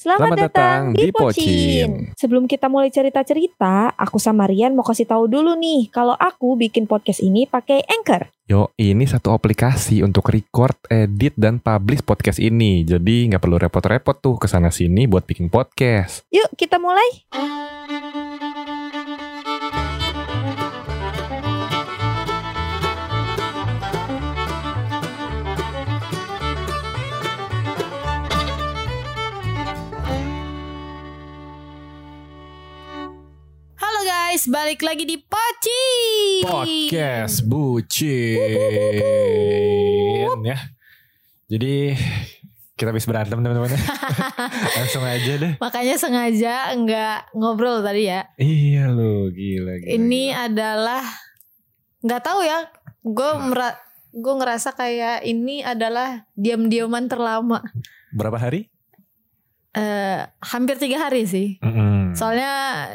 Selamat, Selamat datang datang di. Pocin. Sebelum kita mulai cerita-cerita, aku sama Rian mau kasih tahu dulu nih kalau aku bikin podcast ini pakai Anchor. Yo, ini satu aplikasi untuk record, edit, dan publish podcast ini. Jadi nggak perlu repot-repot tuh ke sana sini buat bikin podcast. Yuk kita mulai. Guys, balik lagi di Poci. Podcast bucin ya. Jadi kita habis berantem teman-teman. Langsung aja deh. Makanya sengaja nggak ngobrol tadi ya. Iya lo, gila, gila. Ini gila. adalah nggak tahu ya. Gue mera gue ngerasa kayak ini adalah diam-diaman terlama. berapa hari? Eh, hampir tiga hari sih. Mm-mm. Soalnya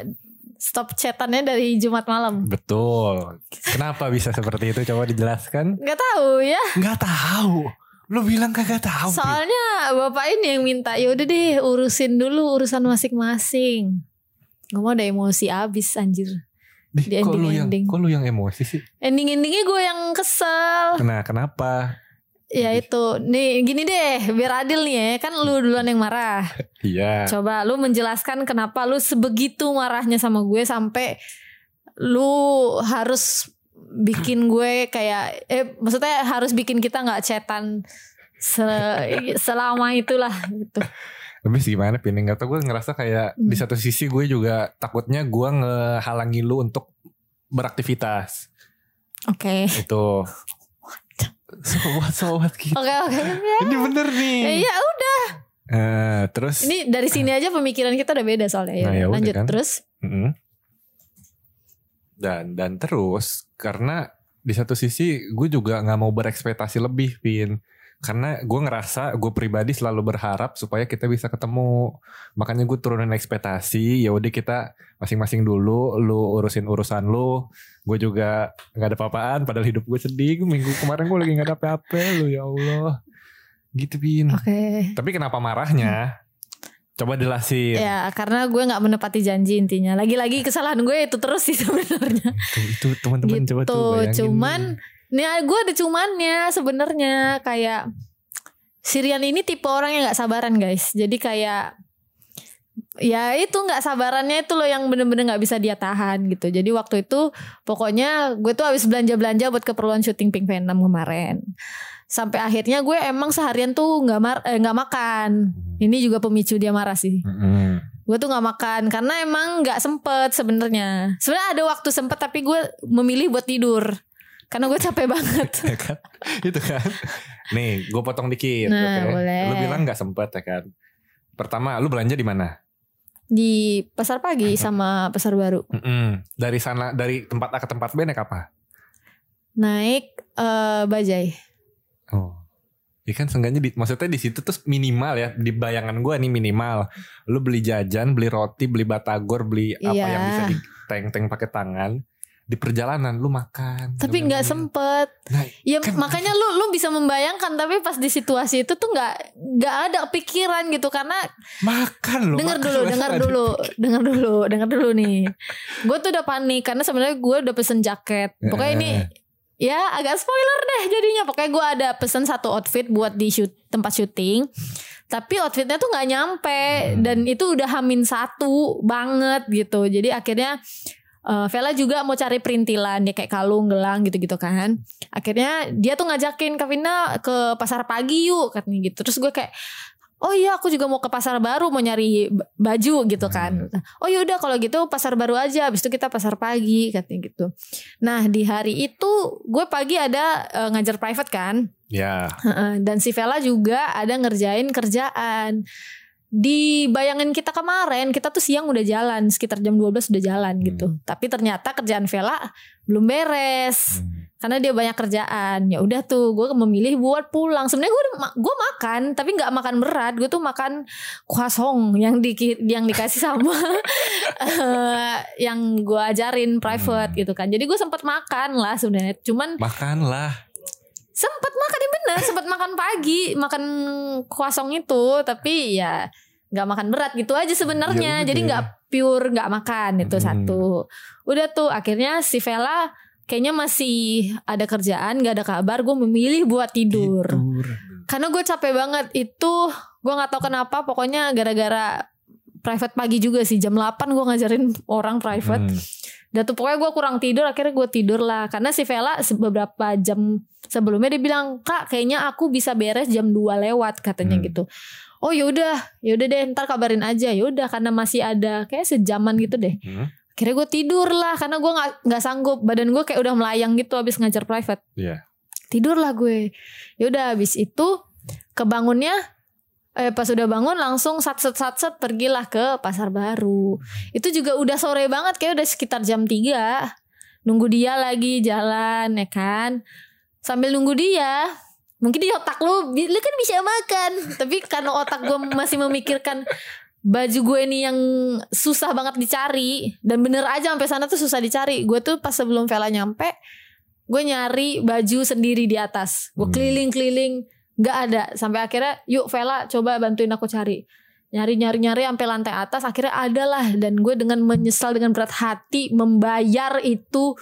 stop chatannya dari Jumat malam. Betul. Kenapa bisa seperti itu? Coba dijelaskan. Nggak tahu ya. Nggak tahu. Lu bilang kagak tahu. Soalnya bapak ini yang minta ya udah deh urusin dulu urusan masing-masing. Gue mau ada emosi abis anjir. Dih, di kok lu yang ending-ending. kok lu yang emosi sih? Ending-endingnya gue yang kesel. Nah, kenapa? Ya itu, nih gini deh, biar adil nih ya, kan lu duluan yang marah. Iya. Coba lu menjelaskan kenapa lu sebegitu marahnya sama gue sampai lu harus bikin gue kayak, eh maksudnya harus bikin kita nggak cetan se- selama itulah gitu. Habis gimana Pin? Gak tau gue ngerasa kayak Hmm. di satu sisi gue juga takutnya gue ngehalangi lu untuk beraktivitas. Oke, Itu. So what, so what gitu. oke oke. Ya. Ini bener nih. Eh, ya udah, Eh, terus. ini dari sini aja pemikiran kita udah beda soalnya. Ya, Nah, ya lanjut kan. terus. Mm-mm. Dan dan terus karena di satu sisi gue juga nggak mau berekspektasi lebih, Pin. Karena gue ngerasa gue pribadi selalu berharap supaya kita bisa ketemu. Makanya gue turunin ekspektasi. Ya udah kita masing-masing dulu. Lu urusin urusan lu. Gue juga nggak ada apa-apaan. Padahal hidup gue sedih. Minggu kemarin gue lagi nggak ada apa-apa. Lu ya Allah. Gitu, Pin. Oke. Tapi kenapa marahnya? Coba jelasin. Ya karena gue nggak menepati janji intinya. Lagi-lagi kesalahan gue itu terus sih sebenarnya. Itu, itu teman-teman gitu. coba tuh bayangin. Cuman nih gue ada cumannya sebenarnya kayak Sirian ini tipe orang yang nggak sabaran guys. Jadi kayak ya itu nggak sabarannya itu loh yang bener-bener nggak bisa dia tahan gitu. Jadi waktu itu pokoknya gue tuh habis belanja-belanja buat keperluan syuting Pink Venom kemarin. Sampai akhirnya gue emang seharian tuh nggak mar eh, nggak makan. Ini juga pemicu dia marah sih Mm-mm. gue tuh nggak makan karena emang nggak sempet sebenarnya sebenarnya ada waktu sempet tapi gue memilih buat tidur karena gue capek banget. Ya kan? Itu kan? Nih gue potong dikit Nah, oke? boleh. lu bilang nggak sempet ya kan? Pertama lu belanja di mana? Di pasar pagi sama pasar baru. Mm-mm. dari sana dari tempat A ke tempat B naik apa? Naik eh, bajai. Oh. Ya kan seenggaknya di, maksudnya di situ tuh minimal ya di bayangan gue nih minimal. Lu beli jajan beli roti beli batagor beli apa Iya. yang bisa diteng-teng pakai tangan di perjalanan lu makan tapi nggak sempet. Nah, ya Kan- makanya lu lu bisa membayangkan tapi pas di situasi itu tuh nggak nggak ada pikiran gitu karena makan lu dengar dulu dengar dulu dengar dulu dengar dulu nih. Gue tuh udah panik karena sebenarnya gue udah pesen jaket. Pokoknya ini Eh. ya agak spoiler deh jadinya. Pokoknya gue ada pesen satu outfit buat di shoot, tempat syuting. Tapi outfitnya tuh nggak nyampe Hmm. dan itu udah hamin satu banget gitu. Jadi akhirnya eh, Vela juga mau cari perintilan ya kayak kalung gelang gitu-gitu kan akhirnya dia tuh ngajakin Kavina ke pasar pagi yuk katanya gitu terus gue kayak Oh iya aku juga mau ke pasar baru mau nyari baju gitu kan. Oh yaudah kalau gitu pasar baru aja habis itu kita pasar pagi katanya gitu. Nah di hari itu gue pagi ada eh, ngajar private kan. ya Heeh, Dan si Vela juga ada ngerjain kerjaan. Di bayangan kita kemarin kita tuh siang udah jalan sekitar jam 12 udah jalan gitu. Tapi ternyata kerjaan Vela belum beres Hmm. karena dia banyak kerjaan. Ya udah tuh gue memilih buat pulang. Sebenarnya gue gue makan tapi nggak makan berat. Gue tuh makan kuasong yang di yang dikasih sama eh, yang gue ajarin private Hmm. gitu kan. Jadi gue sempat makan lah sebenarnya. Cuman makanlah sempat makan ya bener sempat makan pagi makan kuasong itu tapi ya nggak makan berat gitu aja sebenarnya. Ya jadi nggak pure nggak makan itu Hmm. satu. Udah tuh akhirnya si Vela kayaknya masih ada kerjaan nggak ada kabar gue memilih buat tidur. Karena gue capek banget itu gue nggak tahu kenapa pokoknya gara-gara private pagi juga sih. Jam 8 gue ngajarin orang private. Hmm. dan tuh pokoknya gue kurang tidur akhirnya gue tidur lah. Karena si Vela beberapa jam sebelumnya dia bilang kak kayaknya aku bisa beres jam 2 lewat katanya Hmm. gitu. Oh yaudah yaudah deh ntar kabarin aja. Yaudah karena masih ada kayak sejaman gitu deh. Hmm. akhirnya gue tidur lah karena gue nggak nggak sanggup. Badan gue kayak udah melayang gitu habis ngajar private. Iya. tidur lah gue yaudah habis itu kebangunnya eh pas udah bangun langsung sat set sat set pergilah ke pasar baru. Itu juga udah sore banget kayak udah sekitar jam 3 nunggu dia lagi jalan ya kan? Sambil nunggu dia mungkin di otak lu lu kan bisa makan. Tapi karena otak gue masih memikirkan baju gue ini yang susah banget dicari. Dan bener aja sampai sana tuh susah dicari. Gue tuh pas sebelum Vela nyampe gue nyari baju sendiri di atas. Gue Hmm. keliling-keliling nggak ada. Sampai akhirnya yuk Vela coba bantuin aku cari. Nyari nyari nyari sampai lantai atas akhirnya ada lah dan gue dengan menyesal dengan berat hati membayar itu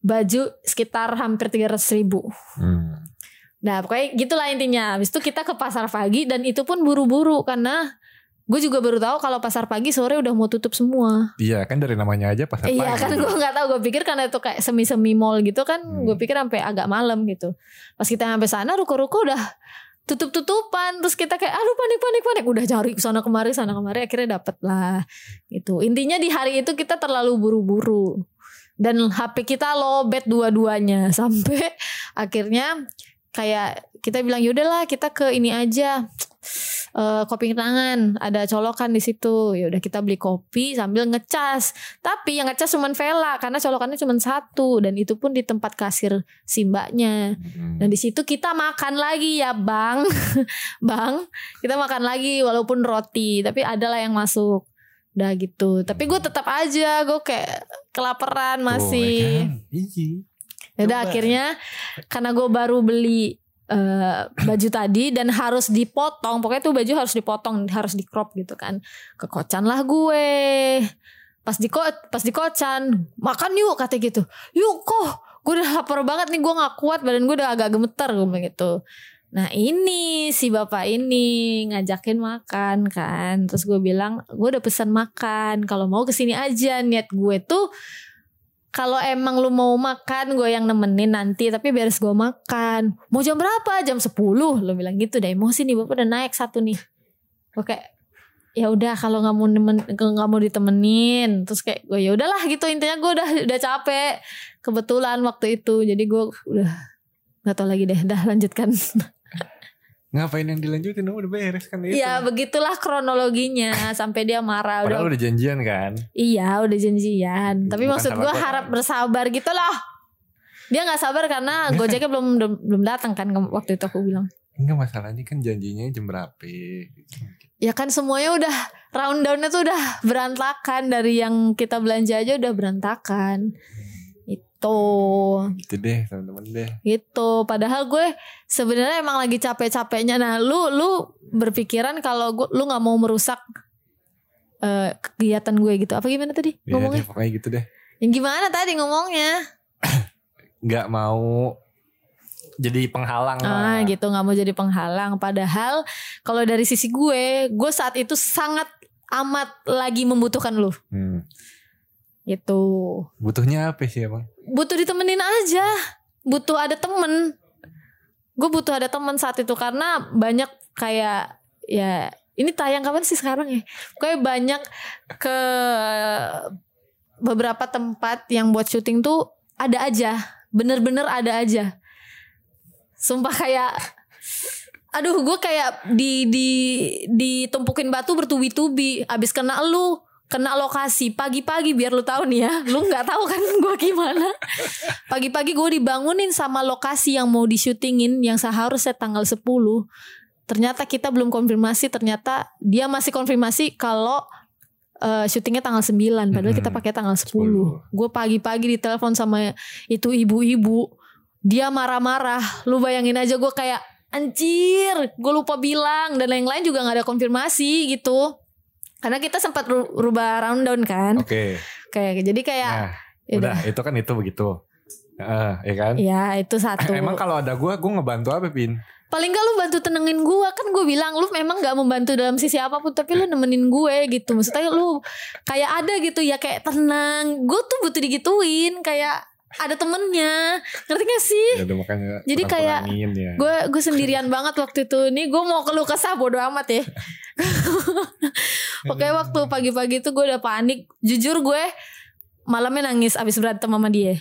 baju sekitar hampir 300 ribu. Hmm. Nah pokoknya gitulah intinya. Habis itu kita ke pasar pagi Dan itu pun buru-buru Karena gue juga baru tahu kalau pasar pagi sore udah mau tutup semua. Iya kan dari namanya aja pasar Iya pagi. kan gue nggak tahu. Gue pikir karena itu kayak semi-semi mall gitu kan Hmm. Gue pikir sampai agak malam gitu. Pas kita sampai sana ruko-ruko udah tutup-tutupan. Terus kita kayak aduh panik panik panik. Udah cari sana kemari sana kemari Akhirnya dapet lah gitu. Intinya di hari itu kita terlalu buru-buru. Dan HP kita lobet dua-duanya. Sampai akhirnya kayak kita bilang yaudahlah kita ke ini aja eh kopi tangan ada colokan di situ ya udah kita beli kopi sambil ngecas tapi yang ngecas cuman Vela karena colokannya cuman satu dan itu pun di tempat kasir si mbaknya Hmm. dan di situ kita makan lagi ya bang bang kita makan lagi walaupun roti tapi adalah yang masuk udah gitu tapi gue tetap aja gue kayak kelaparan Tuh, masih ya? Iya. Yaudah Coba. akhirnya karena gue baru beli eh, baju tadi dan harus dipotong, pokoknya tuh baju harus dipotong, harus di crop gitu kan. Kekocan lah gue. Pas di pas di kocan, makan yuk kata gitu. Yuk kok, gue udah lapar banget nih, gue nggak kuat, badan gue udah agak gemeter gue gitu. Nah ini si bapak ini ngajakin makan kan, terus gue bilang gue udah pesan makan, kalau mau ke sini aja niat gue tuh kalau emang lu mau makan gue yang nemenin nanti tapi beres gue makan. Mau jam berapa? Jam 10 lu bilang gitu deh emosi nih bapak udah naik satu nih. Gue kayak ya udah kalau nggak mau nemen nggak mau ditemenin. Terus kayak gue ya udahlah gitu. Intinya gue udah udah capek. Kebetulan waktu itu. Jadi gue udah nggak tahu lagi deh. Dah lanjutkan Ngapain yang dilanjutin? Oh, udah beres kan itu. ya begitulah kronologinya sampai dia marah udah Padahal udah janjian kan. Iya udah janjian Tapi Bukan maksud gue gua, harap kan? bersabar gitu loh Dia gak sabar karena Gojeknya belum belum datang kan Waktu itu aku bilang Enggak masalahnya kan janjinya jam berapa. Ya kan semuanya udah Rundownnya tuh udah berantakan Dari yang kita belanja aja udah berantakan Itu Gitu deh teman-teman deh. Gitu Padahal gue sebenarnya emang lagi capek-capeknya Nah lu lu berpikiran kalau gue lu gak mau merusak eh, kegiatan gue gitu Apa gimana tadi Ya, ngomongnya? deh, pokoknya gitu deh. Yang gimana tadi ngomongnya? Nggak mau jadi penghalang Ah lah. gitu nggak mau jadi penghalang. Padahal kalau dari sisi gue, gue saat itu sangat amat lagi membutuhkan lu. Hmm. Gitu. Butuhnya apa sih emang? Butuh ditemenin aja. Butuh ada temen. Gue butuh ada temen saat itu karena banyak kayak ya ini tayang kapan sih sekarang ya? Kayak banyak ke beberapa tempat yang buat syuting tuh ada aja, bener-bener ada aja. Sumpah kayak aduh gue kayak di di ditumpukin batu bertubi-tubi abis kena lu kena lokasi. Pagi-pagi biar lu tahu nih ya. Lu nggak tahu kan gue gimana. Pagi-pagi gue dibangunin sama lokasi yang mau disyutingin yang seharusnya tanggal 10 ternyata kita belum konfirmasi. Ternyata dia masih konfirmasi kalau eh, syutingnya tanggal 9 padahal kita Hmm. pakai tanggal 10 10. gue pagi-pagi ditelepon sama itu ibu-ibu. Dia marah-marah. Lu bayangin aja gue kayak anjir gue lupa bilang. Dan lain-lain juga nggak ada konfirmasi gitu karena kita sempat ru- rubah rundown kan Oke. kayak jadi kayak Nah, ya udah itu kan itu begitu. Heeh, ya kan? ya itu satu Emang kalau ada gua, gua ngebantu apa, Pin? paling gak lu bantu tenangin gue kan gue bilang lu memang gak membantu dalam sisi apa pun tapi lu nemenin gue gitu maksudnya lu kayak ada gitu ya kayak tenang gue tuh butuh digituin kayak ada temennya. Ngerti gak sih? Ya udah makanya Jadi kayak ya. gue gue sendirian banget waktu itu. Nih gue mau keluh kesah bodo amat ya. Oke waktu pagi-pagi tuh gue udah panik. Jujur gue malamnya nangis abis berantem sama dia.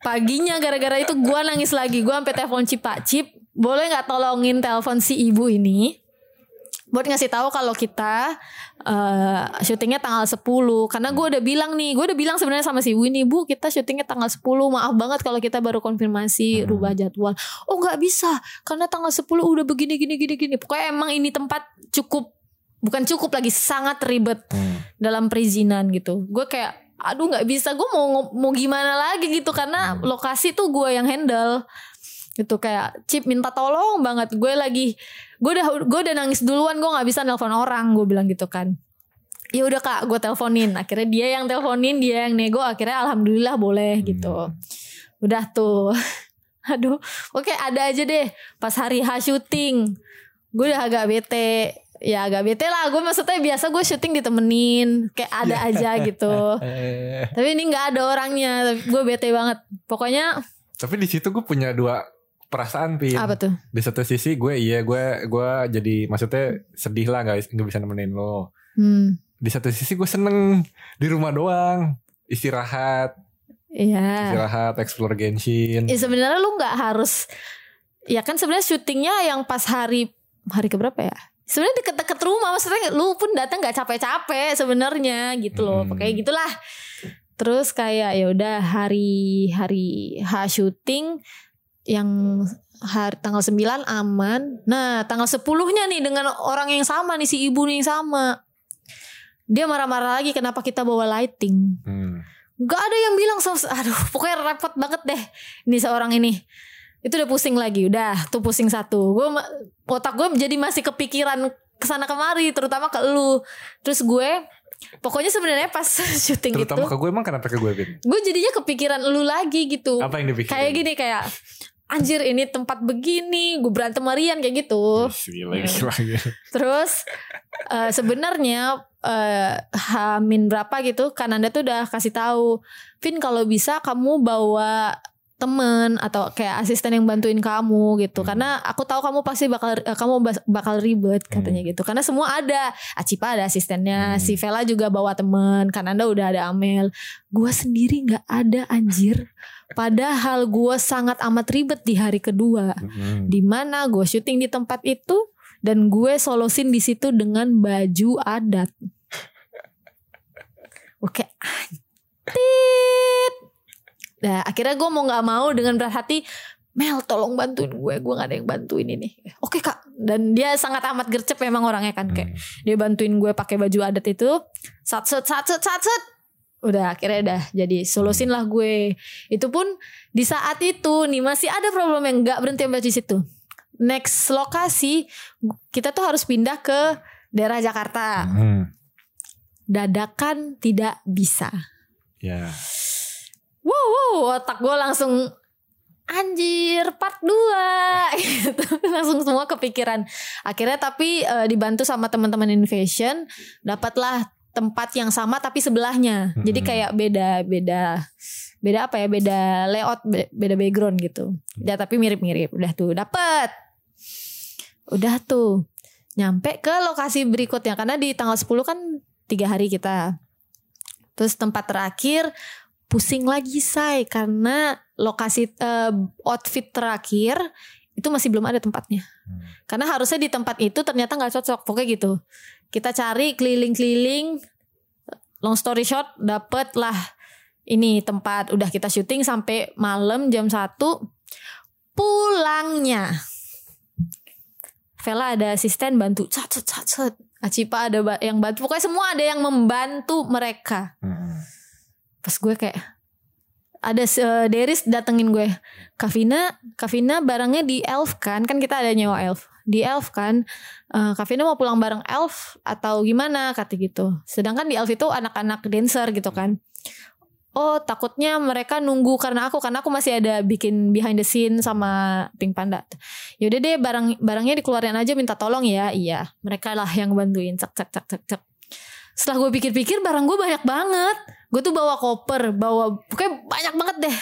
Paginya gara-gara itu gue nangis lagi. Gue sampai telepon Cipak Cip boleh nggak tolongin telepon si ibu ini? Buat ngasih tahu kalau kita eh syutingnya tanggal 10 karena gue udah bilang nih gue udah bilang sebenarnya sama si ini bu kita syutingnya tanggal 10 maaf banget kalau kita baru konfirmasi Hmm. rubah jadwal. Oh nggak bisa. Karena tanggal 10 udah begini gini gini gini. Pokoknya emang ini tempat cukup bukan cukup lagi sangat ribet Hmm. dalam perizinan gitu. Gue kayak aduh nggak bisa. Gue mau mau gimana lagi gitu. Karena Hmm. lokasi tuh gue yang handle gitu kayak Cip minta tolong banget. Gue lagi gue udah gue udah nangis duluan gue nggak bisa nelpon orang gue bilang gitu kan. Ya udah kak gue teleponin. Akhirnya dia yang teleponin dia yang nego. Akhirnya alhamdulillah boleh gitu. Hmm. udah tuh. Aduh oke ada aja deh. Pas hari H syuting gue udah agak bete. Ya agak bete lah. Gue maksudnya biasa gue syuting ditemenin. Kayak ada aja gitu. Eh, tapi ini nggak ada orangnya. Tapi gue bete banget. Pokoknya tapi di situ gue punya dua perasaan, Pin. apa tuh? Di satu sisi gue iya gue gue jadi maksudnya sedih lah guys nggak bisa nemenin lo. hmm. Di satu sisi gue seneng. Di rumah doang. Istirahat. Iya. Istirahat explore Genshin. ya sebenarnya lu nggak harus ya kan sebenarnya syutingnya yang pas hari hari keberapa ya? Sebenarnya deket-deket rumah maksudnya lu pun datang nggak capek-capek sebenarnya gitu loh. Hmm. kayak gitulah. Terus kayak ya udah hari hari H syuting yang hari tanggal 9 aman. Nah tanggal 10-nya nih dengan orang yang sama nih si ibu nih yang sama. Dia marah-marah lagi kenapa kita bawa lighting? Hmm. Gak ada yang bilang Aduh pokoknya repot banget deh Ini seorang ini. Itu udah pusing lagi Udah tuh pusing satu. Gue Otak gue jadi masih kepikiran ke sana kemari Terutama ke lu. Terus gue Pokoknya sebenarnya pas syuting Terutama itu ke gue emang kenapa ke gue, Pin? Gue jadinya kepikiran lu lagi gitu. Apa yang dipikirin? Kayak gini kayak Anjir ini tempat begini Gue berantem Marian kayak gitu Ih, Gila, gila, gila. Terus eh, sebenarnya eh, Hamin berapa gitu Kananda tuh udah kasih tahu, Vin kalau bisa kamu bawa temen atau kayak asisten yang bantuin kamu gitu Hmm. karena aku tahu kamu pasti bakal eh, kamu bakal ribet katanya Hmm. gitu karena semua ada Acipa ada asistennya Hmm. si Vela juga bawa temen Kananda udah ada Amel gue sendiri nggak ada anjir padahal gue sangat amat ribet di hari kedua Mm-mm. di mana gue syuting di tempat itu dan gue solosin di situ dengan baju adat. Oke, antit. Nah, akhirnya gue mau nggak mau dengan berat hati, Mel tolong bantuin gue, gue gak ada yang bantuin ini. Oke kak, dan dia sangat amat gercep memang orangnya kan kayak Hmm. dia bantuin gue pakai baju adat itu, satset satset satset. Udah akhirnya udah jadi solusin lah gue. Itu pun di saat itu nih masih ada problem yang nggak berhenti sampai di situ. Next lokasi kita tuh harus pindah ke daerah Jakarta. Hmm. Dadakan tidak bisa. Ya. Wow, wow otak gue langsung anjir part 2 gitu. langsung semua kepikiran. Akhirnya tapi eh, dibantu sama teman-teman Innovation dapatlah tempat yang sama tapi sebelahnya. Jadi Mm-mm. kayak beda beda beda apa ya? Beda layout, be- beda background gitu. Ya tapi mirip-mirip. Udah tuh dapat. Udah tuh. Nyampe ke lokasi berikutnya karena di tanggal 10 kan tiga hari kita. Terus tempat terakhir pusing lagi say karena lokasi eh, outfit terakhir itu masih belum ada tempatnya. Hmm. Karena harusnya di tempat itu ternyata nggak cocok, pokoknya gitu. Kita cari keliling-keliling, long story short, dapet lah ini tempat. Udah kita syuting sampai malam jam 1 Pulangnya, Vela ada asisten bantu, cat cat cat cat. Acipa ada yang bantu, pokoknya semua ada yang membantu mereka Hmm. Pas gue kayak ada uh, Deris datengin gue Kavina Kavina barangnya di Elf kan? Kan kita ada nyewa Elf. Di Elf kan uh, Kavina mau pulang bareng Elf atau gimana? Kata gitu. Sedangkan di Elf itu anak-anak dancer gitu kan. Oh takutnya mereka nunggu karena aku karena aku masih ada bikin behind the scene sama Pink Panda. Yaudah deh barang barangnya dikeluarin aja minta tolong ya. Iya mereka lah yang bantuin. Cek cek cek cek cek setelah gue pikir-pikir barang gue banyak banget. Gue tuh bawa koper bawa kayak banyak banget deh.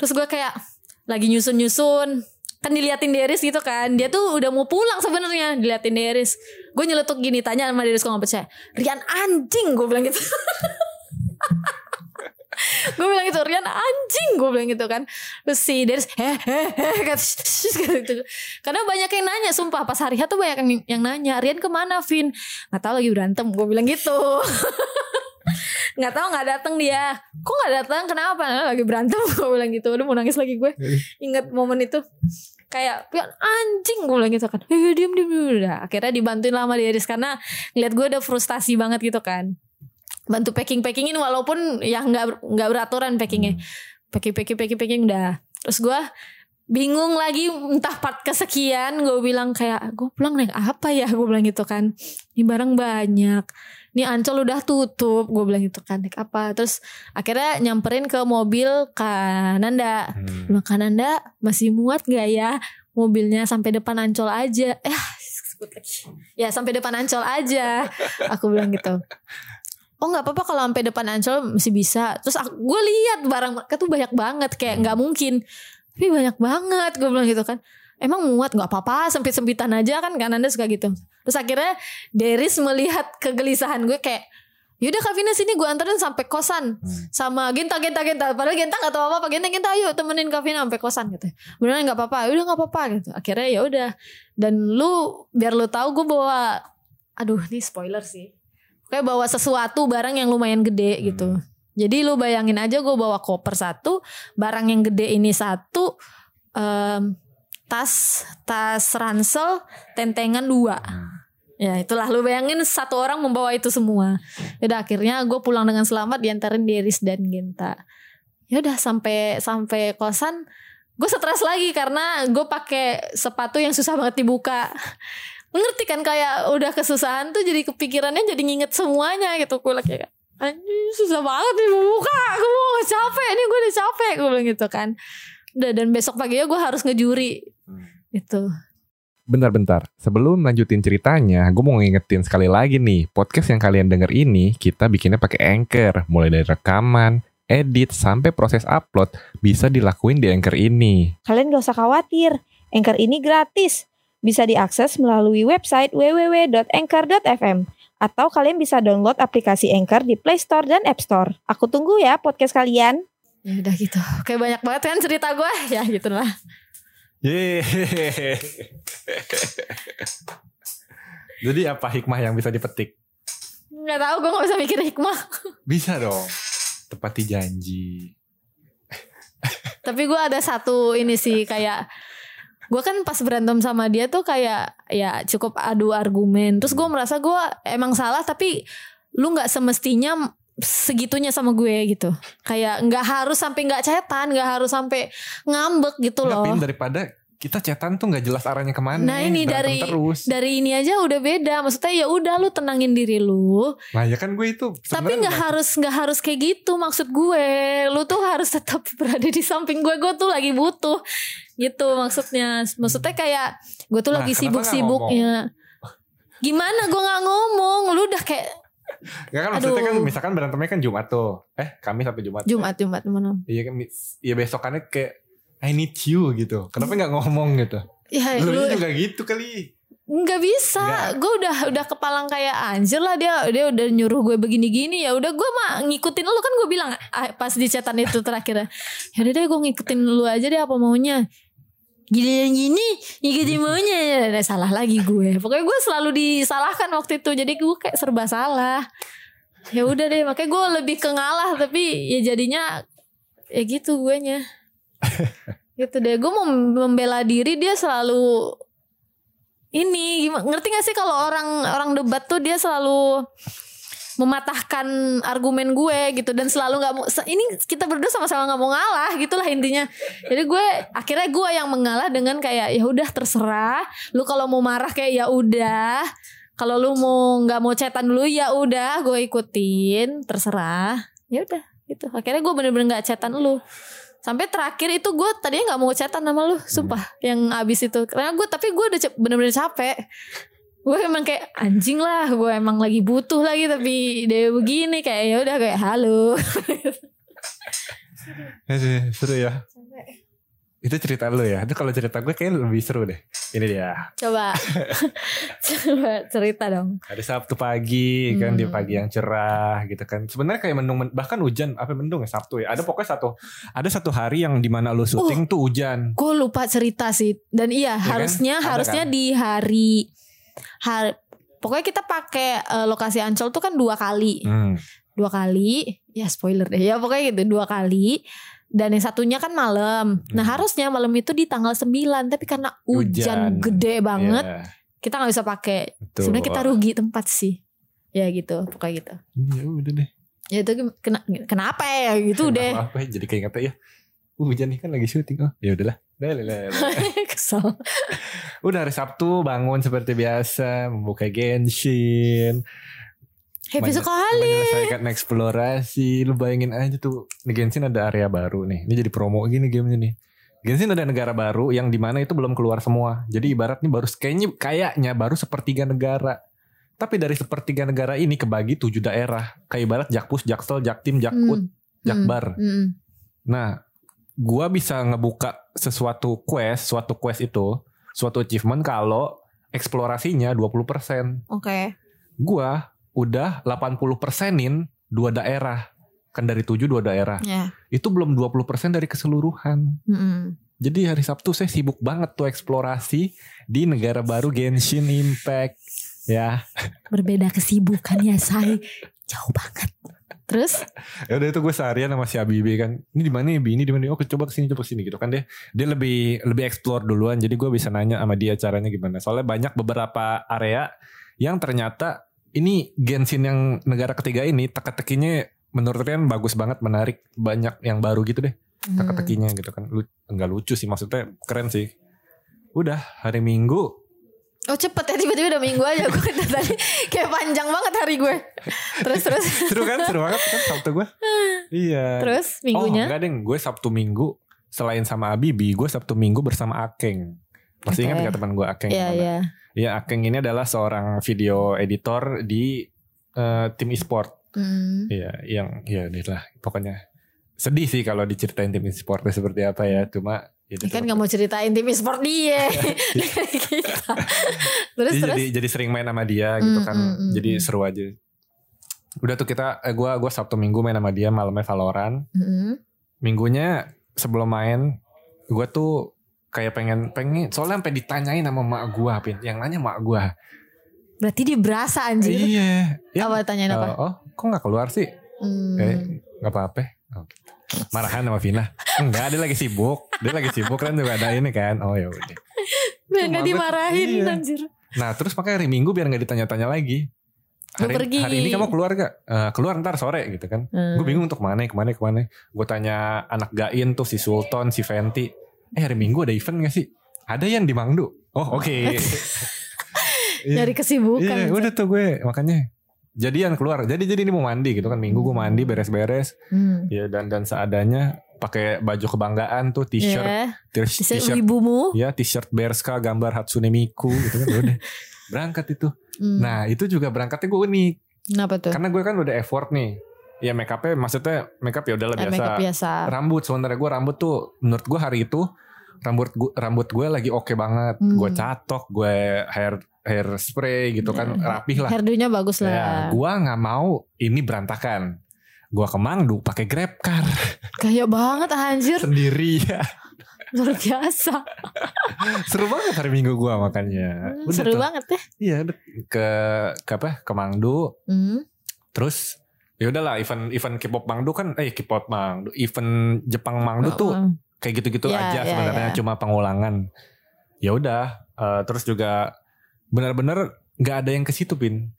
Terus gue kayak lagi nyusun-nyusun. Kan diliatin Deris gitu kan. Dia tuh udah mau pulang sebenarnya diliatin Deris gue nyeletuk gini tanya sama Deris kok gak percaya. Rian anjing gue bilang gitu gue bilang gitu Rian anjing gue bilang gitu kan. Terus si Deris heh heh heh gitu. Karena banyak yang nanya sumpah pas hari tuh banyak yang, yang nanya Rian ke mana Vin? Nggak tahu lagi berantem gue bilang gitu. Nggak tahu nggak datang dia. Kok nggak datang kenapa? Nah, lagi berantem gue bilang gitu. Udah mau nangis lagi gue. Inget momen itu kayak Pian anjing gue bilang gitu kan. Eh diem diem diem udah akhirnya dibantuin lama dia karena ngeliat gue udah frustasi banget gitu kan bantu packing packingin walaupun ya nggak nggak beraturan packingnya. Packing packing packing packing udah. Terus gue bingung lagi entah part kesekian gue bilang kayak gue pulang naik apa ya? Gue bilang gitu kan. Ini barang banyak. Ini ancol udah tutup. Gue bilang gitu kan naik apa? Terus akhirnya nyamperin ke mobil Kananda. Hmm. bilang Kananda masih muat gak ya mobilnya? Sampai depan ancol aja. Eh sebut lagi. Ya sampai depan ancol aja. Aku bilang gitu oh nggak apa-apa kalau sampai depan ancol masih bisa. Terus gue lihat barang mereka tuh banyak banget kayak nggak mungkin. Tapi banyak banget gue bilang gitu kan. Emang muat nggak apa-apa sempit sempitan aja kan kan anda suka gitu. Terus akhirnya Deris melihat kegelisahan gue kayak Yaudah Kak Vina sini gue anterin sampai kosan. Hmm. sama Genta Genta Genta. Padahal Genta nggak tahu apa apa Genta Genta ayo temenin Kak Vina sampai kosan gitu. Beneran nggak apa-apa. Udah nggak apa-apa gitu. Akhirnya ya udah. Dan lu biar lu tahu gue bawa aduh ini spoiler sih kayak bawa sesuatu barang yang lumayan gede gitu hmm. jadi lu bayangin aja gue bawa koper satu barang yang gede ini satu um, tas tas ransel tentengan dua hmm. Ya itulah lu bayangin satu orang membawa itu semua. Yaudah akhirnya gue pulang dengan selamat diantarin Deris dan Genta. Ya udah sampai sampai kosan gue stres lagi karena gue pakai sepatu yang susah banget dibuka ngerti kan kayak udah kesusahan tuh jadi kepikirannya jadi nginget semuanya gitu. Gue lagi kayak anjing susah banget nih buka. Gue mau capek nih gue udah capek. Gue bilang gitu kan. Udah dan besok paginya gue harus ngejuri. Hmm. itu Bentar-bentar, sebelum lanjutin ceritanya, gue mau ngingetin sekali lagi nih, podcast yang kalian denger ini, kita bikinnya pakai Anchor, mulai dari rekaman, edit, sampai proses upload, bisa dilakuin di Anchor ini. Kalian gak usah khawatir, Anchor ini gratis bisa diakses melalui website www.anchor.fm atau kalian bisa download aplikasi Anchor di Play Store dan App Store. Aku tunggu ya podcast kalian. Ya udah gitu. Kayak banyak banget kan cerita gue. Ya gitu lah. Jadi apa hikmah yang bisa dipetik? Gak tau, gue gak bisa mikir hikmah. Bisa dong. Tepati janji. Tapi gue ada satu ini sih kayak gue kan pas berantem sama dia tuh kayak ya cukup adu argumen terus gue merasa gue emang salah tapi lu nggak semestinya segitunya sama gue gitu kayak nggak harus sampai nggak cetan nggak harus sampai ngambek gitu loh daripada kita cetan tuh nggak jelas arahnya ke mana. Nah ini dari terus. dari ini aja udah beda. Maksudnya ya udah lu tenangin diri lu. Nah ya kan gue itu. Tapi nggak harus nggak harus kayak gitu maksud gue. Lu tuh harus tetap berada di samping gue. Gue tuh lagi butuh gitu maksudnya. Maksudnya kayak gue tuh nah, lagi sibuk-sibuknya. Gimana gue nggak ngomong? Lu udah kayak Gak kan maksudnya kan misalkan berantemnya kan Jumat tuh. Eh Kamis sampai Jumat. Jumat Jumat mana? Iya kan. Iya besokannya kayak I need you gitu. Kenapa nggak ngomong gitu? Ya, lu, lu juga gitu kali. Nggak bisa, gue udah udah kepalang kayak anjir lah dia dia udah nyuruh gue begini-gini ya udah gue mah ngikutin lu kan gue bilang ah, pas di chatan itu terakhir ya udah deh gue ngikutin lu aja deh apa maunya gini yang gini ngikutin maunya ya. Nah, salah lagi gue. Pokoknya gue selalu disalahkan waktu itu. Jadi gue kayak serba salah. Ya udah deh makanya gue lebih ke ngalah tapi ya jadinya ya gitu gue nya gitu deh. Gue mau membela diri dia selalu ini gimana ngerti gak sih kalau orang orang debat tuh dia selalu mematahkan argumen gue gitu dan selalu nggak mau ini kita berdua sama-sama nggak mau ngalah gitulah intinya. Jadi gue akhirnya gue yang mengalah dengan kayak ya udah terserah. Lu kalau mau marah kayak ya udah. Kalau lu mau nggak mau cetan dulu ya udah gue ikutin terserah. Ya udah gitu. Akhirnya gue bener-bener nggak cetan lu. Sampai terakhir itu gue tadinya nggak mau cetan sama lu sumpah yang abis itu. Karena gue tapi gue udah bener-bener capek gue emang kayak anjing lah gue emang lagi butuh lagi tapi dia begini kayak ya udah kayak halo Eh, Seru ya. Itu cerita lu ya. Itu kalau cerita gue kayaknya lebih seru deh. Ini dia. coba coba cerita dong Hari Sabtu pagi kan di Hmm. pagi yang cerah gitu kan. Sebenarnya kayak mendung men- bahkan hujan apa mendung ya Sabtu ya. Ada pokoknya satu ada satu hari yang di mana lu syuting tuh hujan. gue lupa cerita sih dan iya kan? harusnya Ada harusnya kan? di hari har pokoknya kita pakai eh, lokasi ancol tuh kan dua kali. Hmm. dua kali. Ya spoiler deh. Ya pokoknya gitu dua kali. Dan yang satunya kan malam. Nah Hmm. harusnya malam itu di tanggal 9 tapi karena hujan, Hujan. gede banget Iya, kita nggak bisa pakai. Sebenarnya kita rugi tempat sih. Ya gitu pokoknya gitu. Ya udah deh. ya itu kena, kenapa ya? Gitu deh. Apa jadi kayak kata ya. Uh, hujan nih kan lagi syuting. Oh, ya udahlah. Dah, dah, dah, dah. kesel Udah hari Sabtu bangun seperti biasa membuka Genshin, happy Banyak- sekali menyelesaikan eksplorasi. Lu bayangin aja tuh di Genshin ada area baru nih. Ini jadi promo gini gamenya nih. Genshin ada negara baru yang di mana itu belum keluar semua. Jadi ibarat nih baru kayaknya kayaknya baru sepertiga negara. Tapi dari sepertiga negara ini kebagi tujuh daerah. Kayak ibarat Jakpus, Jaksel, Jaktim, Jakut, Hmm. Jakbar. Hmm. Nah, gua bisa ngebuka sesuatu quest, suatu quest itu, suatu achievement kalau eksplorasinya 20%. oke Gua udah 80 persenin dua daerah. Kan dari 7 dua daerah. ya Itu belum 20% dari keseluruhan. Mm-mm. Jadi hari Sabtu saya sibuk banget tuh eksplorasi di negara baru Genshin Impact. Ya, berbeda kesibukan ya say jauh banget terus ya udah itu gue seharian sama si Abibi kan. Ini di mana ya Bi? Ini di mana? Oh, coba ke sini, coba ke sini gitu kan dia. Dia lebih lebih explore duluan. Jadi gue bisa nanya sama dia caranya gimana. Soalnya banyak beberapa area yang ternyata ini Genshin yang negara ketiga ini teka-tekinya menurut kalian bagus banget, menarik, banyak yang baru gitu deh. Hmm. Teka-tekinya gitu kan. Lu enggak lucu sih maksudnya keren sih. Udah hari Minggu oh cepet ya tiba-tiba udah minggu aja gue tadi kayak panjang banget hari gue terus terus seru kan seru banget kan Sabtu gue. Iya. terus Oh minggunya enggak deng, gue Sabtu Minggu selain sama Abibi, gue Sabtu Minggu bersama Akeng. Masih Oke. ingat gak teman gue Akeng? Iya iya Iya Akeng ini adalah seorang video editor di eh, tim e-sport. Hmm. Iya, yang ya lah pokoknya sedih sih kalau diceritain tim e-sportnya seperti apa ya. Cuma Ya kan gak mau ceritain tim e-sport dia Kita. Terus Jadi, terus jadi jadi sering main sama dia gitu Hmm, kan. hmm, hmm, jadi hmm. seru aja. Udah tuh kita eh, gua gua Sabtu Minggu main sama dia malamnya Valorant. Mm-mm. Minggunya sebelum main gua tuh kayak pengen pengen soalnya sampai ditanyain sama mak gua Pin. Yang nanya mak gua. Berarti dia berasa anjir Iya. Ya, Apa tanyain apa? eh, oh, kok nggak keluar sih? Hmm. Eh, nggak apa-apa. Oh, gitu. Marahan sama Vina. Enggak, dia lagi sibuk. Dia lagi sibuk kan juga ada ini kan. Oh ya udah. Biar Cuma gak gue- dimarahin iya. anjir Nah terus makanya hari Minggu biar nggak ditanya-tanya lagi. Lu Hari, pergi. hari ini kamu keluar gak? Eh, keluar ntar sore gitu kan. Hmm. Gue bingung untuk ke mana, ke mana, ke mana. Gue tanya anak Gain tuh si Sultan, si Fenty. Eh hari Minggu ada event gak sih? Ada yang di Mangdu. Oh oke. Iya. Nyari kesibukan Iya udah tuh gue makanya jadian keluar. Jadi jadi ini mau mandi gitu kan. Minggu gue mandi beres-beres. hmm. Ya dan dan seadanya pakai baju kebanggaan tuh t-shirt, Ya, t-shirt, wibumu ya t-shirt Berska gambar Hatsune Miku gitu kan udah berangkat itu. Hmm. Nah itu juga berangkatnya gue unik Kenapa tuh? karena gue kan udah effort nih. Ya make upnya maksudnya make up ya udahlah Eh, biasa. biasa Rambut sebenarnya gue rambut tuh menurut gue hari itu rambut gue rambut gue lagi oke banget. Hmm. Gue catok, gue hair hair spray gitu kan Ya, rapih lah. Hairdo-nya bagus Ya, lah gue nggak mau ini berantakan. Gue ke Mangdu pakai Grab car Gaya banget anjir sendiri ya. Luar biasa Seru banget hari Minggu gue makanya. Hmm, Udah Seru tuh. banget ya Iya, ke ke apa? Ke Mangdu. hmm. Terus ya udahlah event event K-pop Mangdu kan eh K-pop Mangdu, event Jepang Mangdu tuh Hmm. kayak gitu-gitu Ya, aja ya, sebenarnya ya. cuma pengulangan. Ya udah, eh, terus juga benar-benar nggak ada yang ke situ pin.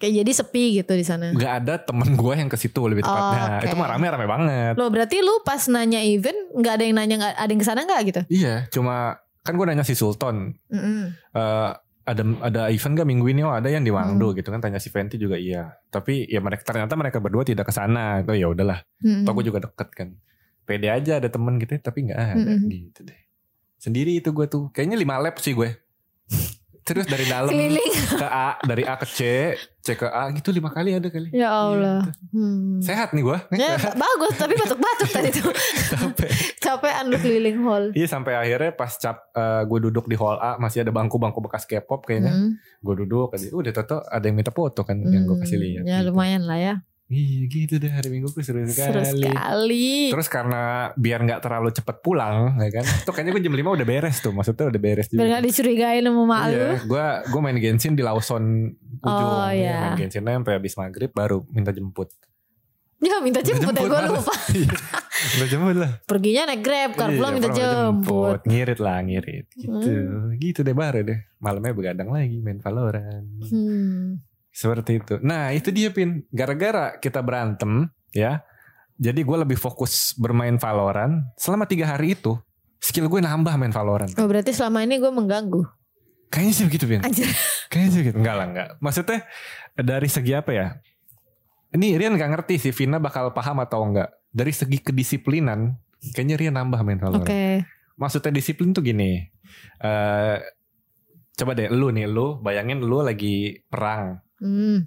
Kayak jadi sepi gitu di sana. Gak ada temen gue yang ke situ lebih tepatnya. Oke. Itu mah rame-rame banget. Lo berarti lu pas nanya event nggak ada yang nanya nggak ada yang ke sana nggak gitu? Iya, cuma kan gue nanya si Sultan. Mm-mm. eh, ada ada event gak minggu ini? Oh ada yang di Wangdo Hmm. gitu kan. Tanya si Fenty juga iya. Tapi ya mereka ternyata mereka berdua tidak ke sana. Itu ya udahlah. Toh gue juga deket kan. Pede aja ada temen gitu tapi nggak ada Mm-mm. gitu deh. Sendiri itu gue tuh. Kayaknya 5 lap sih gue. Terus dari dalam Keliling. ke A, dari A ke C, C ke A gitu lima kali ada kali. Ya Allah. Gitu. Hmm. Sehat nih gue. Ya, bagus tapi batuk-batuk tadi tuh. Capek. Capean lu keliling hall. Iya sampai akhirnya pas cap gue duduk di hall A masih ada bangku-bangku bekas K-pop kayaknya. Mm. Gue duduk aja. Udah toto ada yang minta foto kan yang gue kasih Hmm, lihat. Ya gitu. lumayan lah ya. Iya gitu deh hari Minggu gue seru sekali. Seru sekali. Terus karena biar nggak terlalu cepet pulang, ya kan? Tuh kayaknya gue jam 5 udah beres tuh. Maksudnya udah beres juga. Biar gak dicurigain sama mak lu. Iya, gue gue main Genshin di Lawson ujung. Oh, Ya, iya. Main Genshin sampai habis maghrib baru minta jemput. Ya minta jemput, ya gue malah. lupa. Iya, minta jemput lah. Perginya naik grab, kalau Iya, pulang minta pulang jemput. Ngirit lah ngirit. Gitu. Hmm. Gitu deh baru deh. Malamnya begadang lagi main Valorant. Hmm. Seperti itu. Nah itu dia Pin. Gara-gara kita berantem ya. Jadi gue lebih fokus bermain Valorant. Selama tiga hari itu. Skill gue nambah main Valorant. Oh berarti selama ini gue mengganggu. Kayaknya sih begitu Pin. Anjir. Kayaknya sih begitu. Enggak lah enggak. Maksudnya dari segi apa ya. Ini Rian gak ngerti sih Vina bakal paham atau enggak. Dari segi kedisiplinan. Kayaknya Rian nambah main Oke. Valorant. Maksudnya disiplin tuh gini. eh coba deh lu nih lu bayangin lu lagi perang. Hmm.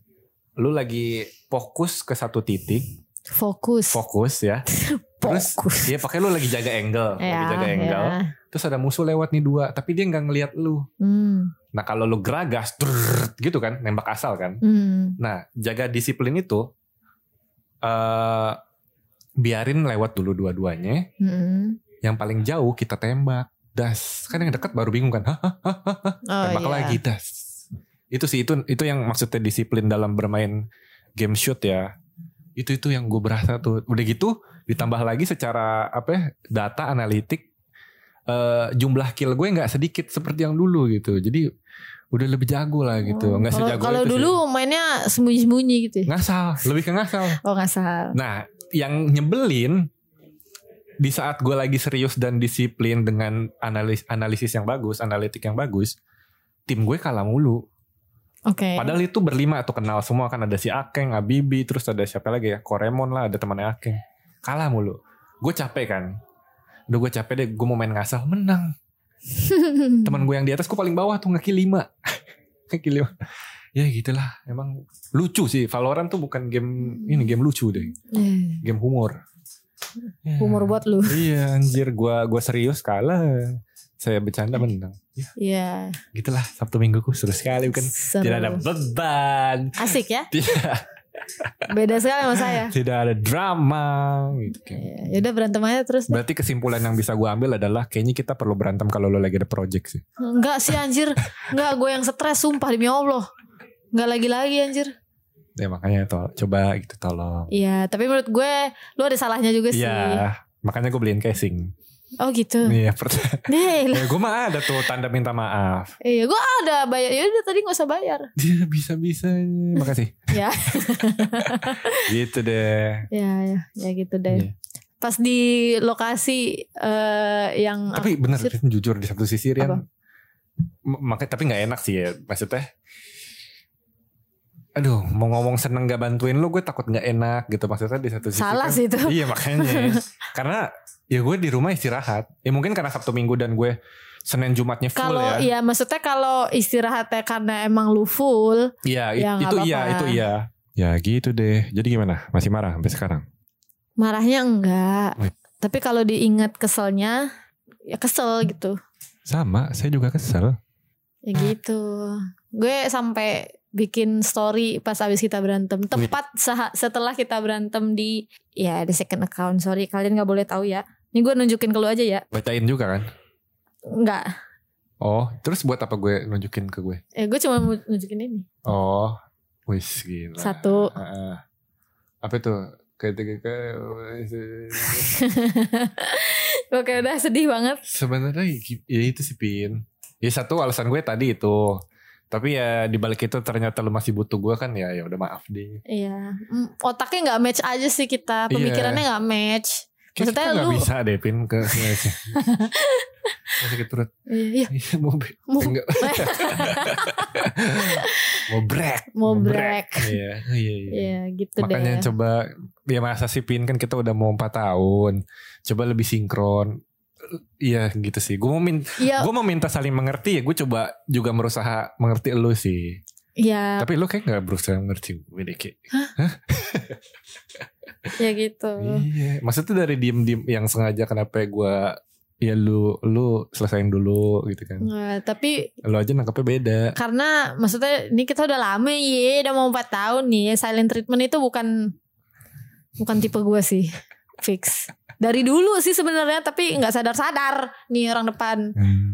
Lu lagi fokus ke satu titik Fokus. fokus ya. Terus Fokus. ya pakai lu lagi jaga angle, lagi Ya, jaga angle. ya. Terus ada musuh lewat nih dua, tapi dia nggak ngelihat lu. Hmm. Nah kalau lu geragas, drrrr, gitu kan, nembak asal kan. Hmm. Nah jaga disiplin itu, eh biarin lewat dulu dua-duanya. Hmm. Yang paling jauh kita tembak, das. Kan yang dekat baru bingung kan, hah. Oh, tembak iya. lagi das. Itu sih itu itu yang maksudnya disiplin dalam bermain game shoot ya. Itu itu yang gue berasa tuh. Udah gitu ditambah lagi secara apa ya, data analitik eh, jumlah kill gue nggak sedikit seperti yang dulu gitu. Jadi udah lebih jago lah gitu. Oh, Nggak kalau- sejago Kalau dulu mainnya sembunyi-sembunyi gitu. ya? ngasal, lebih ke ngasal. Oh nggak salah. Nah, yang nyebelin di saat gue lagi serius dan disiplin dengan analis analisis yang bagus, analitik yang bagus, tim gue kalah mulu. Oke. Padahal itu berlima tuh kenal semua kan ada si Akeng, Abibi, terus ada siapa lagi ya? Koremon lah, ada temannya Akeng. Kalah mulu. Gue capek kan. Udah gue capek deh, gue mau main ngasal, menang. Teman gue yang di atas gue paling bawah tuh ngeki lima. ngeki lima. Ya gitulah, emang lucu sih. Valorant tuh bukan game ini game lucu deh, Eh, game humor. Ya. Humor buat lu. Iya anjir, gua gua serius kalah. Saya bercanda menang. Ya, Iya. gitulah Sabtu Mingguku seru sekali bukan Seru. tidak ada beban. Asik ya. Tidak Beda sekali sama saya. tidak ada drama gitu kan. Iya, Yaudah berantem aja terus. deh. Berarti kesimpulan yang bisa gua ambil adalah kayaknya kita perlu berantem kalau lo lagi ada project sih. Enggak sih anjir. Enggak gue yang stres sumpah demi Allah. Enggak lagi-lagi anjir. Ya makanya tol, coba gitu tolong. Iya, tapi menurut gue lu ada salahnya juga sih. Iya, makanya gue beliin casing. Oh gitu. Iya, pertama. Nih, ya, gue mah ada tuh tanda minta maaf. iya gue ada bayar. Ya udah tadi nggak usah bayar. Dia bisa bisa. Makasih. Ya, gitu deh. ya, ya, ya gitu deh. Iya. Pas di lokasi eh, yang Tapi bener Sir. jujur di satu sisi Rian makanya tapi nggak enak sih ya maksudnya aduh mau ngomong seneng gak bantuin lu gue takut nggak enak gitu maksudnya di satu sisi salah kan- sih itu. iya makanya karena ya gue di rumah istirahat ya mungkin karena sabtu minggu dan gue senin jumatnya full Kalau ya iya maksudnya kalau istirahatnya karena emang lu full, iya ya it- itu iya itu iya ya gitu deh jadi gimana masih marah sampai sekarang marahnya enggak. Wih. Tapi kalau diingat keselnya, ya kesel gitu. sama saya juga kesel Ya gitu. Gue sampai bikin story pas abis kita berantem. Tepat setelah kita berantem di ya di second account. Sorry kalian nggak boleh tahu ya. Ini gue nunjukin ke lu aja ya. bacain juga kan Enggak. oh terus buat apa gue nunjukin ke gue Ya gue cuma nunjukin ini. oh wis gila Satu. Heeh. apa itu ketika Oke udah sedih banget. sebenarnya gi- ya itu sih pin ya satu alasan gue tadi itu Tapi ya di balik itu ternyata lu masih butuh gue kan ya ya udah maaf deh. Iya, otaknya nggak match aja sih kita, pemikirannya nggak match. Maksudnya kita nggak lu- bisa deh pin ke Masih turut Iya, Iya mau be- Mau- enggak. mau break Mau break. Iya iya iya iya gitu Makanya deh. coba ya masa sih pin kan kita udah mau 4 tahun. Coba lebih sinkron. Iya gitu sih. Gue mau minta, Iya, gue mau minta saling mengerti ya. Gue coba juga berusaha mengerti lu sih. Iya, Tapi lu kayak nggak berusaha mengerti gue deh kayak. ya gitu. Iya. Maksudnya dari diem diem yang sengaja kenapa gue ya lu lu selesain dulu gitu kan. Nggak, tapi Lu aja nangkepnya beda. karena maksudnya ini kita udah lama ya, udah mau 4 tahun nih. Silent treatment itu bukan bukan tipe gue sih, fix. Dari dulu sih sebenarnya, tapi nggak sadar-sadar nih orang depan. Hmm.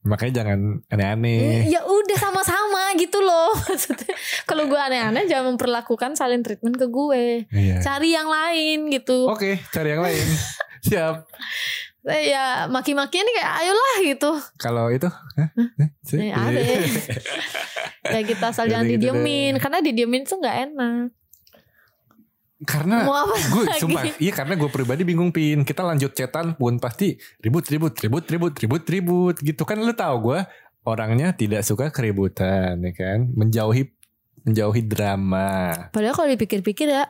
Makanya jangan aneh-aneh. Ya udah sama-sama gitu loh. Maksudnya kalau gue aneh-aneh jangan memperlakukan silent treatment ke gue. Iya. Cari yang lain gitu. Oke, cari yang lain. Siap. Eh, Ya maki-makian kayak ayolah gitu. Kalau itu, hah? Hah? Si- Eh, ada. ya kita asal jangan gitu didiemin deh. karena didiemin tuh nggak enak. Karena gue sumpah, iya karena gue pribadi bingung pin. Kita lanjut cetan pun pasti ribut ribut ribut ribut ribut ribut gitu kan lu tahu gue orangnya tidak suka keributan ya kan, menjauhi menjauhi drama. Padahal kalau dipikir-pikir ya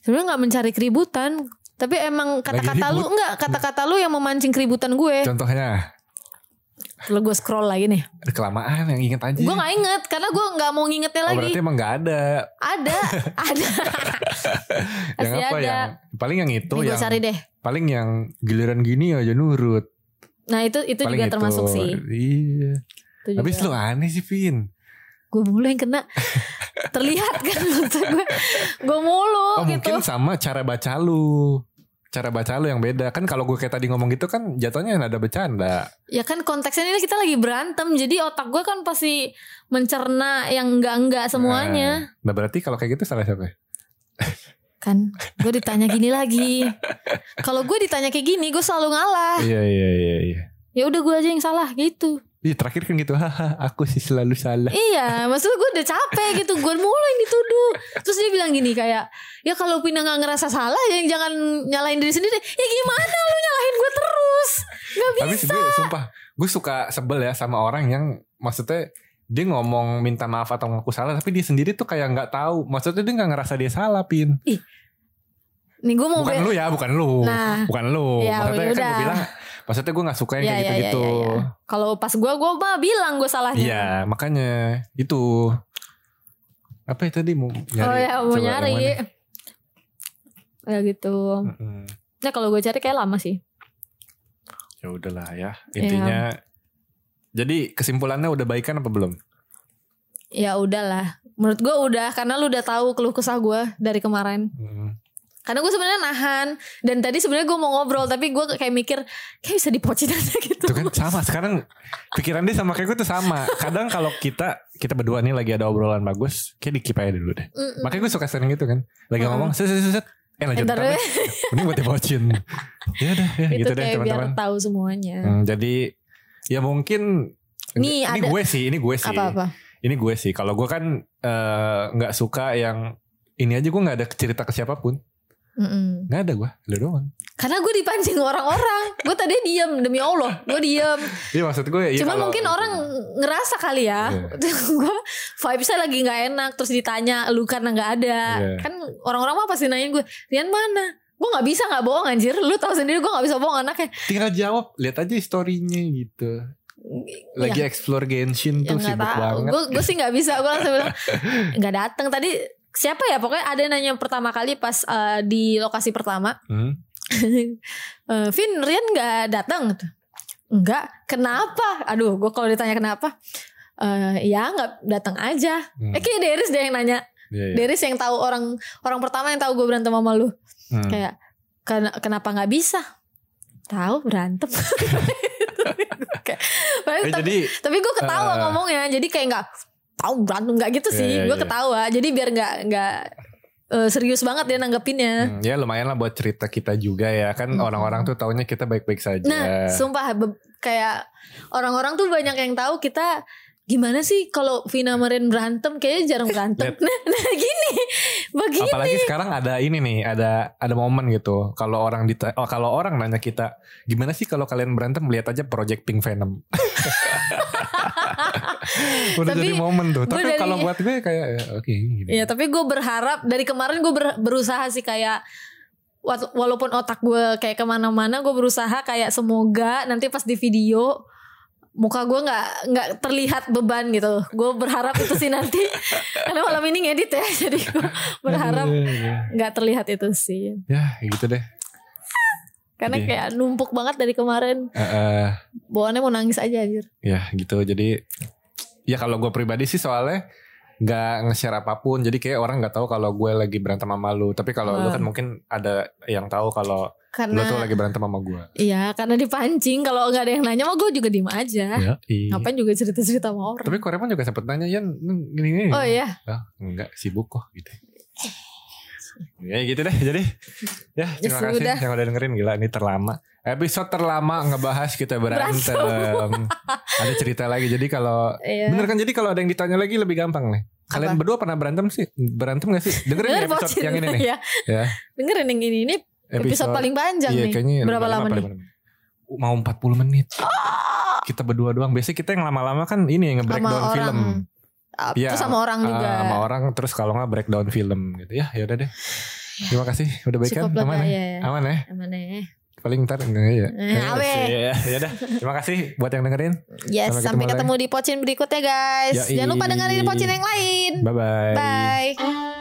sebenarnya nggak mencari keributan, tapi emang kata-kata lu enggak kata-kata lu yang memancing keributan gue. Contohnya Kalau gue scroll lagi nih, kelamaan yang inget aja. gue nggak inget karena gue nggak mau ngingetnya oh, lagi. berarti emang nggak ada. Ada, ada. yang apa ada. yang paling yang itu Nih gue yang cari deh. paling yang giliran gini aja nurut. Nah itu itu paling juga termasuk sih. Iya. Itu Habis juga. lu aneh sih Pin. gue mulu yang kena terlihat kan maksud gue gue mulu Oh gitu mungkin sama cara baca lu. Cara baca lu yang beda. Kan kalau gue kayak tadi ngomong gitu kan jatuhnya ada bercanda. ya kan konteksnya ini kita lagi berantem jadi otak gue kan pasti mencerna yang enggak enggak semuanya Nah berarti kalau kayak gitu salah siapa? ya? kan gue ditanya gini lagi kalau gue ditanya kayak gini gue selalu ngalah Iya iya iya iya. ya udah gue aja yang salah gitu Iya terakhir kan gitu. Haha aku sih selalu salah. iya maksudnya gue udah capek gitu gue mulu yang dituduh terus dia bilang gini kayak ya kalau Pina nggak ngerasa salah ya jangan nyalahin diri sendiri ya gimana lu nyalahin gue terus Tapi bisa gue sumpah. Gue suka sebel ya sama orang yang maksudnya dia ngomong minta maaf atau ngaku salah tapi dia sendiri tuh kayak nggak tahu maksudnya dia nggak ngerasa dia salah pin nih gue mau bukan be- lu ya bukan lu Nah. bukan lu Ya, maksudnya kan gue bilang maksudnya gue nggak suka yang Ya, kayak ya, ya, gitu-gitu ya, ya. Kalau pas gue, gue mah bilang gue salahnya. Iya makanya itu apa ya tadi mau nyari? oh ya mau Coba nyari. Ya gitu. Mm-mm. Nah kalau gue cari kayak lama sih. Ya udahlah ya Iya. intinya. Jadi kesimpulannya udah baikan apa belum? Ya udahlah. Menurut gue udah karena lu udah tahu keluh kesah gue dari kemarin. Mm. Karena gue sebenarnya nahan dan tadi sebenarnya gue mau ngobrol tapi gue kayak mikir kayak bisa dipocin aja gitu. Itu kan sama sekarang pikiran dia sama kayak gue tuh sama. Kadang kalau kita kita berdua nih lagi ada obrolan bagus, kayak dikip aja dulu deh. Mm-mm. Makanya gue suka sering gitu kan. Lagi Mm. ngomong set set set. Eh lanjut Ntar deh. Ini buat dibocin. Ya udah ya itu gitu deh kayak biar teman-teman. tahu semuanya. Hmm, jadi ya mungkin Nih, ini ada- gue sih, ini gue sih. Apa-apa? Ini gue sih. Kalau gue kan eh, nggak suka yang ini aja gue nggak ada cerita ke siapa pun. Mm-mm. Nggak ada gue, lu doang. Karena gue dipancing orang-orang. gue tadi diem demi Allah. Gue diem. Iya maksud gue. ya Cuman kalau- mungkin orang ngerasa kali ya. Iya. gue vibesnya lagi nggak enak. Terus ditanya lu karena nggak ada. Iya. Kan orang-orang mah pasti nanyain gue. Rian mana? Gue nggak bisa nggak bohong anjir. Lu tahu sendiri gue nggak bisa bohong anaknya. tinggal jawab, lihat aja storynya gitu. Lagi explore Genshin Ya tuh nggak sibuk tahu. banget. Gue gue sih nggak bisa. Gue langsung bilang nggak datang tadi. Siapa ya? Pokoknya ada yang nanya pertama kali pas eh, di lokasi pertama. Hmm? Eh, Vin, Rian nggak datang? Enggak. Kenapa? Aduh, gue kalau ditanya kenapa, eh ya nggak datang aja. Hmm. Eh kayak Deris deh yang nanya. Iya, iya. Deris yang tahu orang orang pertama yang tahu gue berantem sama lu. Hmm. Kayak "Ken- kenapa nggak bisa? Tahu berantem. Kayak, Eh, tapi, jadi tapi gue ketawa eh, ngomongnya. Jadi kayak nggak tahu berantem nggak gitu sih. iya, gue iya. ketawa. Jadi biar nggak nggak eh, serius banget dia nanggepinnya. hmm, ya lumayan lah buat cerita kita juga ya kan Hmm. orang-orang tuh taunya kita baik-baik saja. Nah, sumpah be- kayak orang-orang tuh banyak yang tahu kita gimana sih kalau Vina Marin berantem kayaknya jarang berantem. Nah, nah gini, begini. Apalagi sekarang ada ini nih, ada ada momen gitu. Kalau orang dita oh, kalau orang nanya kita, gimana sih kalau kalian berantem lihat aja Project Pink Venom. Udah Tapi jadi momen tuh. Tapi dari- kalau buat gue kayak ya, oke gini. Iya, tapi gue berharap dari kemarin gue ber- berusaha sih kayak wa- walaupun otak gue kayak ke mana-mana, gue berusaha kayak semoga nanti pas di video muka gue nggak nggak terlihat beban gitu. Gue berharap itu sih nanti karena malam ini ngedit ya, jadi gue berharap Aduh, ya. nggak terlihat itu sih. Ya gitu deh. Karena Iya. kayak numpuk banget dari kemarin. Eh, eh, Bawaannya mau nangis aja anjir. ya gitu. Jadi ya kalau gue pribadi sih soalnya nggak nge-share apa pun. Jadi kayak orang nggak tahu kalau gue lagi berantem sama lu. Tapi kalau lu Ah. kan mungkin ada yang tahu kalau lu Karena tuh lagi berantem sama gue. iya, karena dipancing kalau nggak ada yang nanya mah gue juga diem aja. Ya, iya. Ngapain juga cerita-cerita sama orang. Tapi Koreman juga sempet nanya Yan gini gini. Oh iya. Ah, enggak sibuk kok gitu. Ya gitu deh. Jadi ya terima Ya kasih sudah. yang udah dengerin gila ini terlama. Episode terlama ngebahas kita berantem. ada cerita lagi. Jadi kalau Iya. bener kan jadi kalau ada yang ditanya lagi lebih gampang nih. Kalian Apa? berdua pernah berantem sih? Berantem gak sih? Dengerin Denger ya episode podcast yang ini nih. ya. Ya. Dengerin yang ini. Ini episode, paling panjang iya, nih. kayaknya Berapa 55, lama nih? 45 menit. Mau 40 menit. Kita berdua doang. Biasanya kita yang lama-lama kan ini yang nge-breakdown film. Ah, Iya, Terus sama orang juga. Ah, sama orang terus kalau nggak breakdown film gitu ya ya udah deh terima kasih udah baik kan aman ya ya, ya. aman ya Aman ya. paling ntar enggak ya Eh, awe. ya ya udah terima kasih buat yang dengerin Yes, Sampai sampai ketemu ketemu di pocin berikutnya guys. Yoi. Jangan lupa dengerin pocin yang lain. bye bye Bye.